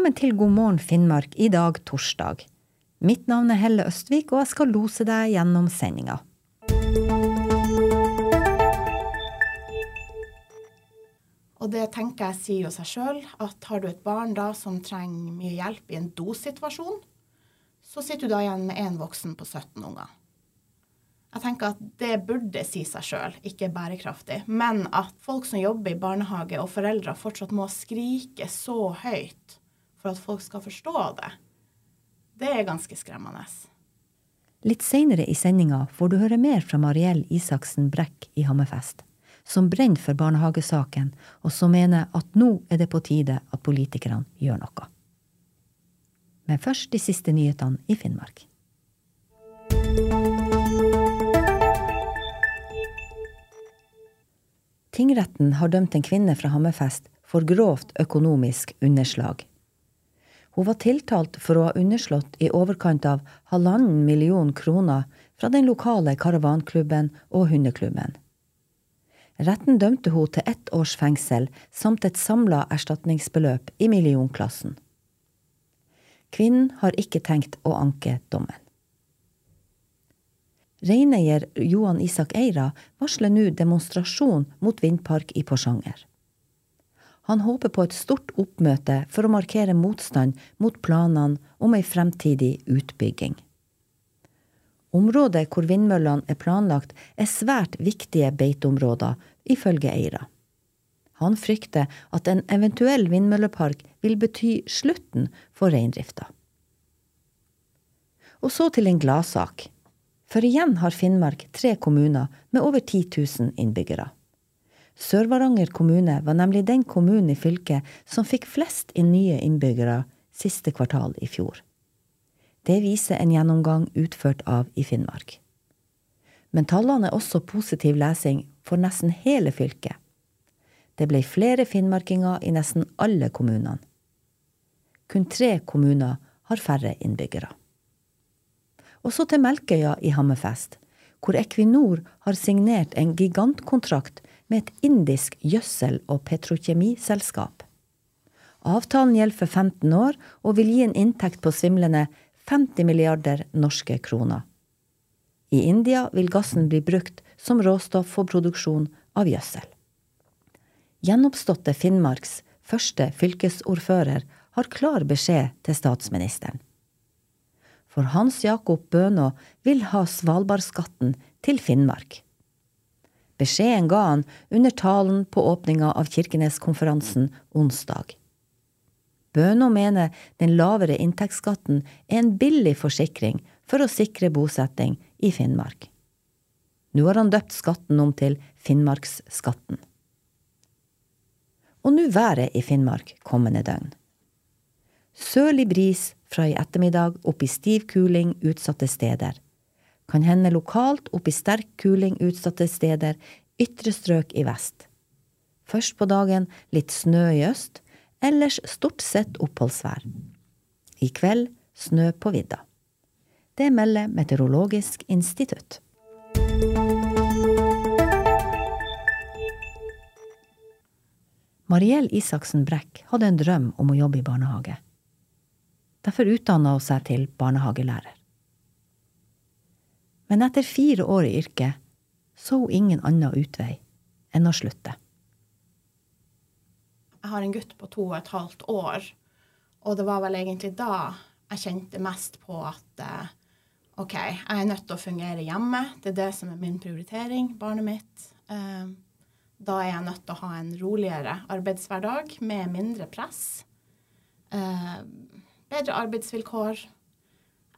Velkommen til God morgen Finnmark i dag torsdag. Mitt navn er Helle Østvik, og jeg skal lose deg gjennom sendinga. Og det tenker jeg sier jo seg sjøl, at har du et barn da som trenger mye hjelp i en dosituasjon, så sitter du da igjen med én voksen på 17 unger. Jeg tenker at det burde si seg sjøl, ikke bærekraftig. Men at folk som jobber i barnehage og foreldre fortsatt må skrike så høyt for at folk skal forstå det, det er ganske skremmende. Litt seinere i sendinga får du høre mer fra Mariell Isaksen Brekk i Hammerfest som brenner for barnehagesaken, og som mener at nå er det på tide at politikerne gjør noe. Men først de siste nyhetene i Finnmark. Tingretten har dømt en kvinne fra Hammerfest for grovt økonomisk underslag. Hun var tiltalt for å ha underslått i overkant av halvannen million kroner fra den lokale karavanklubben og hundeklubben. Retten dømte hun til ett års fengsel samt et samla erstatningsbeløp i millionklassen. Kvinnen har ikke tenkt å anke dommen. Reineier Johan Isak Eira varsler nå demonstrasjon mot vindpark i Porsanger. Han håper på et stort oppmøte for å markere motstand mot planene om ei fremtidig utbygging. Området hvor vindmøllene er planlagt, er svært viktige beiteområder, ifølge Eira. Han frykter at en eventuell vindmøllepark vil bety slutten for reindrifta. Og så til en gladsak. For igjen har Finnmark tre kommuner med over 10 000 innbyggere. Sør-Varanger kommune var nemlig den kommunen i fylket som fikk flest inn nye innbyggere siste kvartal i fjor. Det viser en gjennomgang utført av i Finnmark. Men tallene er også positiv lesing for nesten hele fylket. Det ble flere finnmarkinger i nesten alle kommunene. Kun tre kommuner har færre innbyggere. Og så til Melkøya i Hammerfest, hvor Equinor har signert en gigantkontrakt med et indisk gjødsel- og petrokjemiselskap. Avtalen gjelder for 15 år og vil gi en inntekt på svimlende 50 milliarder norske kroner. I India vil gassen bli brukt som råstoff for produksjon av gjødsel. Gjenoppståtte Finnmarks første fylkesordfører har klar beskjed til statsministeren. For Hans Jakob Bønå vil ha Svalbardskatten til Finnmark. Beskjeden ga han under talen på åpninga av Kirkeneskonferansen onsdag. Bøno mener den lavere inntektsskatten er en billig forsikring for å sikre bosetting i Finnmark. Nå har han døpt skatten om til Finnmarksskatten. Og nå været i Finnmark kommende døgn. Sørlig bris fra i ettermiddag opp i stiv kuling utsatte steder. Kan hende lokalt opp i sterk kuling utsatte steder, ytre strøk i vest. Først på dagen litt snø i øst, ellers stort sett oppholdsvær. I kveld snø på vidda. Det melder Meteorologisk institutt. Mariell Isaksen Brekk hadde en drøm om å jobbe i barnehage. Derfor utdanna hun seg til barnehagelærer. Men etter fire år i yrket så hun ingen annen utvei enn å slutte. Jeg har en gutt på to og et halvt år, og det var vel egentlig da jeg kjente mest på at eh, OK, jeg er nødt til å fungere hjemme. Det er det som er min prioritering, barnet mitt. Eh, da er jeg nødt til å ha en roligere arbeidshverdag med mindre press. Eh, bedre arbeidsvilkår.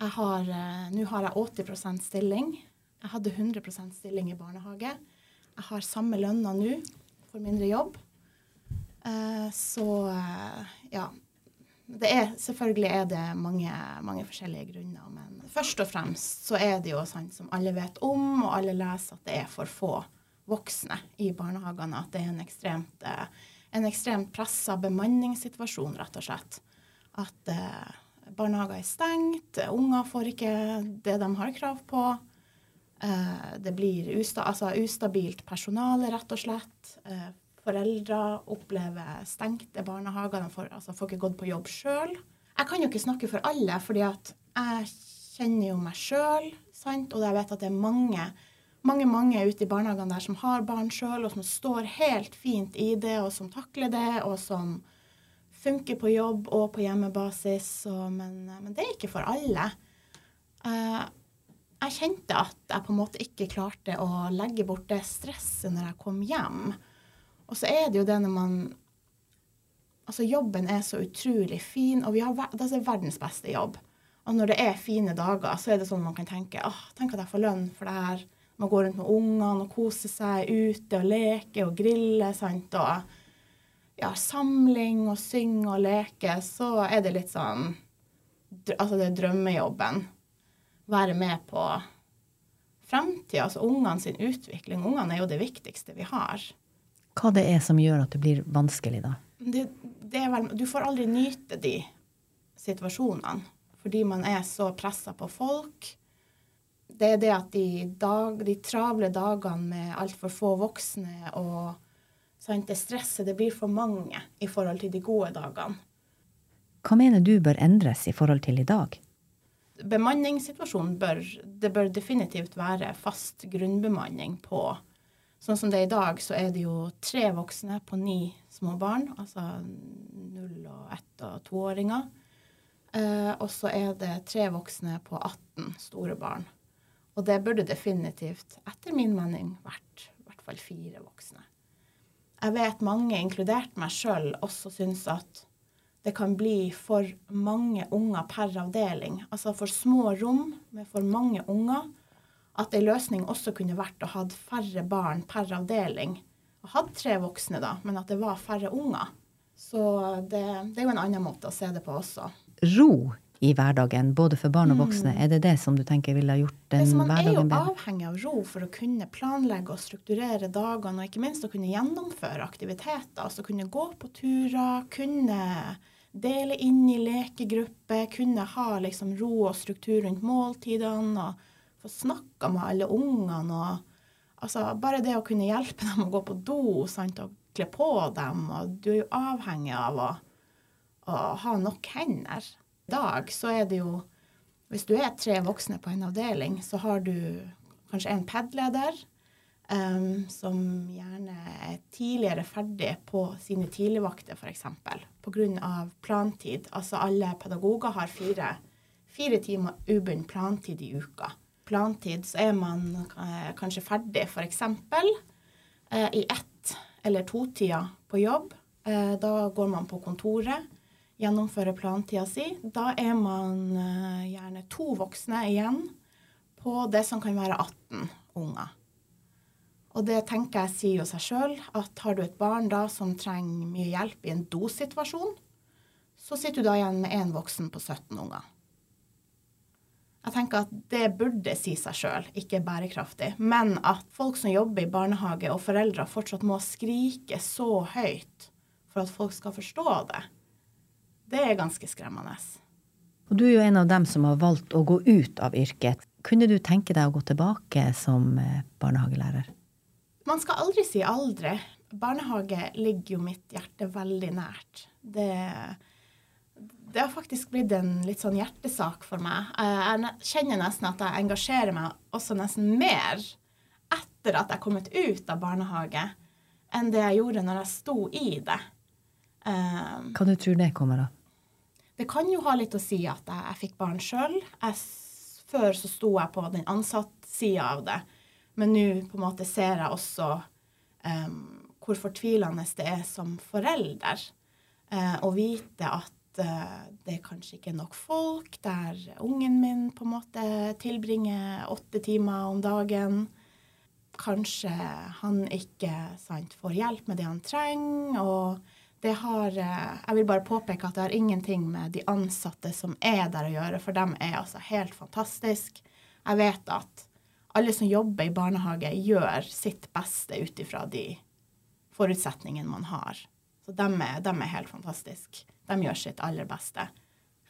Jeg har, Nå har jeg 80% stilling. Jeg hadde 100% stilling i barnehage. Jeg har samme lønna nå for mindre jobb. Eh, så eh, ja. Det er, selvfølgelig er det mange, mange, forskjellige grunner, men først og fremst så er det jo sånn som alle vet om, og alle leser at det er for få voksne i barnehagene. At det er en ekstremt, eh, en ekstremt pressa bemanningssituasjon, rett og slett. At eh, barnehager er stengt, unger får ikke det de har krav på. Eh, det blir usta, altså ustabilt personale, rett og slett. Eh, foreldre opplever stengte barnehager. De får, altså, får ikke gått på jobb sjøl. Jeg kan jo ikke snakke for alle, fordi at jeg kjenner jo meg sjøl, og jeg vet at det er mange, mange, mange ute i barnehagene der som har barn sjøl, og som står helt fint i det, og som takler det, og som funker på jobb og på hjemmebasis. Og, men, men, det er ikke for alle. Uh, jeg kjente at jeg på en måte ikke klarte å legge bort det stresset når jeg kom hjem. Og så er det jo det når man Altså, jobben er så utrolig fin, og vi har det er verdens beste jobb. Og når det er fine dager, så er det sånn man kan tenke åh, tenk at jeg får lønn for det her. Man går rundt med ungene og koser seg ute og leker og griller. sant, og ja, samling og synge og leke, så er det litt sånn Altså, det er drømmejobben. Være med på framtida, altså ungene sin utvikling. Ungene er jo det viktigste vi har. Hva det er som gjør at det blir vanskelig, da? Det, det vel, du får aldri nyte de situasjonene fordi man er så pressa på folk. Det er det at de, dag, de travle dagene med altfor få voksne og sant, det stresset, det blir for mange i forhold til de gode dagene. Hva mener du bør endres i forhold til i dag? Bemanningssituasjonen bør Det bør definitivt være fast grunnbemanning på Sånn som det er i dag, så er det jo tre voksne på ni små barn. Altså null og ett og toåringer. Eh, og så er det tre voksne på 18 store barn. Og det burde definitivt, etter min mening, vært i hvert fall fire voksne. Jeg vet mange, inkludert meg sjøl, også syns at det kan bli for mange unger per avdeling. Altså for små rom med for mange unger at ei løsning også kunne vært å ha færre barn per avdeling. Og hatt tre voksne, da, men at det var færre unger. Så det, det, er jo en annen måte å se det på også. Ro i hverdagen, både for barn og voksne, mm. er det det som du tenker ville gjort den hverdagen bedre? Man er jo avhengig av ro for å kunne planlegge og strukturere dagene, og ikke minst å kunne gjennomføre aktiviteter. Altså kunne gå på turer, kunne dele inn i lekegrupper, kunne ha liksom ro og struktur rundt måltidene. og få snakka med alle ungene. og altså, Bare det å kunne hjelpe dem å gå på do sant, og kle på dem. og Du er jo avhengig av å, å ha nok hender. Dag så er det jo Hvis du er tre voksne på en avdeling, så har du kanskje en PED-leder. Um, som gjerne er tidligere ferdig på sine tidligvakter, f.eks. Pga. plantid. Altså alle pedagoger har fire, fire timer ubundet plantid i uka plantid så er man eh, kanskje ferdig f.eks. Eh, i ett- eller to-tida på jobb. Eh, da går man på kontoret, gjennomfører plantida si. Da er man eh, gjerne to voksne igjen på det som kan være 18 unger. Og det tenker jeg sier jo seg sjøl, at har du et barn da som trenger mye hjelp i en dosituasjon, så sitter du da igjen med én voksen på 17 unger. Jeg tenker at det burde si seg sjøl, ikke bærekraftig. Men at folk som jobber i barnehage og foreldre fortsatt må skrike så høyt for at folk skal forstå det, det er ganske skremmende. Og du er jo en av dem som har valgt å gå ut av yrket. Kunne du tenke deg å gå tilbake som eh, barnehagelærer? Man skal aldri si aldri. Barnehage ligger jo mitt hjerte veldig nært. Det det har faktisk blitt en litt sånn hjertesak for meg. Jeg kjenner nesten at jeg engasjerer meg også nesten mer etter at jeg er kommet ut av barnehage, enn det jeg gjorde når jeg sto i det. Um, Hva du tror det kommer av? Det kan jo ha litt å si at jeg, jeg fikk barn sjøl. Før så sto jeg på den ansattsida av det, men nå på en måte ser jeg også um, hvor fortvilende det er som forelder uh, å vite at uh, det kanskje ikke er nok folk, der ungen min på en måte tilbringer åtte timer om dagen. Kanskje han ikke sant, får hjelp med det han trenger. og det har, uh, Jeg vil bare påpeke at det har ingenting med de ansatte som er der å gjøre, for dem er altså helt fantastisk. Jeg vet at alle som jobber i barnehage, gjør sitt beste ut ifra de forutsetningene man har. Så dem er, dem er helt fantastiske. De gjør sitt aller beste.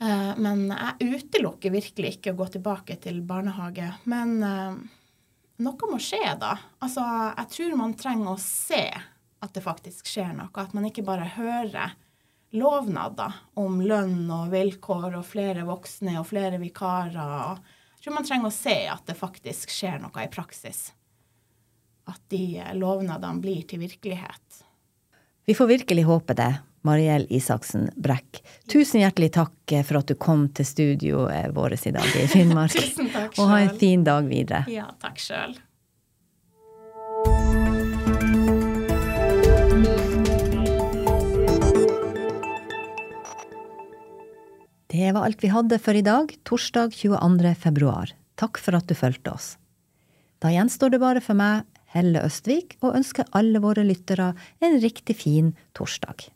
Eh, men jeg utelukker virkelig ikke å gå tilbake til barnehage. Men eh, noe må skje, da. Altså, jeg tror man trenger å se at det faktisk skjer noe. At man ikke bare hører lovnader om lønn og vilkår og flere voksne og flere vikarer. Jeg tror man trenger å se at det faktisk skjer noe i praksis. At de lovnadene blir til virkelighet. Vi får virkelig håpe det. Mariell Isaksen Brekk, tusen hjertelig takk for at du kom til studioet vårt i dag i Finnmark. Tusen takk selv. Og ha en fin dag videre. Ja, takk sjøl. Det var alt vi hadde for i dag, torsdag 22. februar. Takk for at du fulgte oss. Da gjenstår det bare for meg, Helle Østvik, å ønske alle våre lyttere en riktig fin torsdag.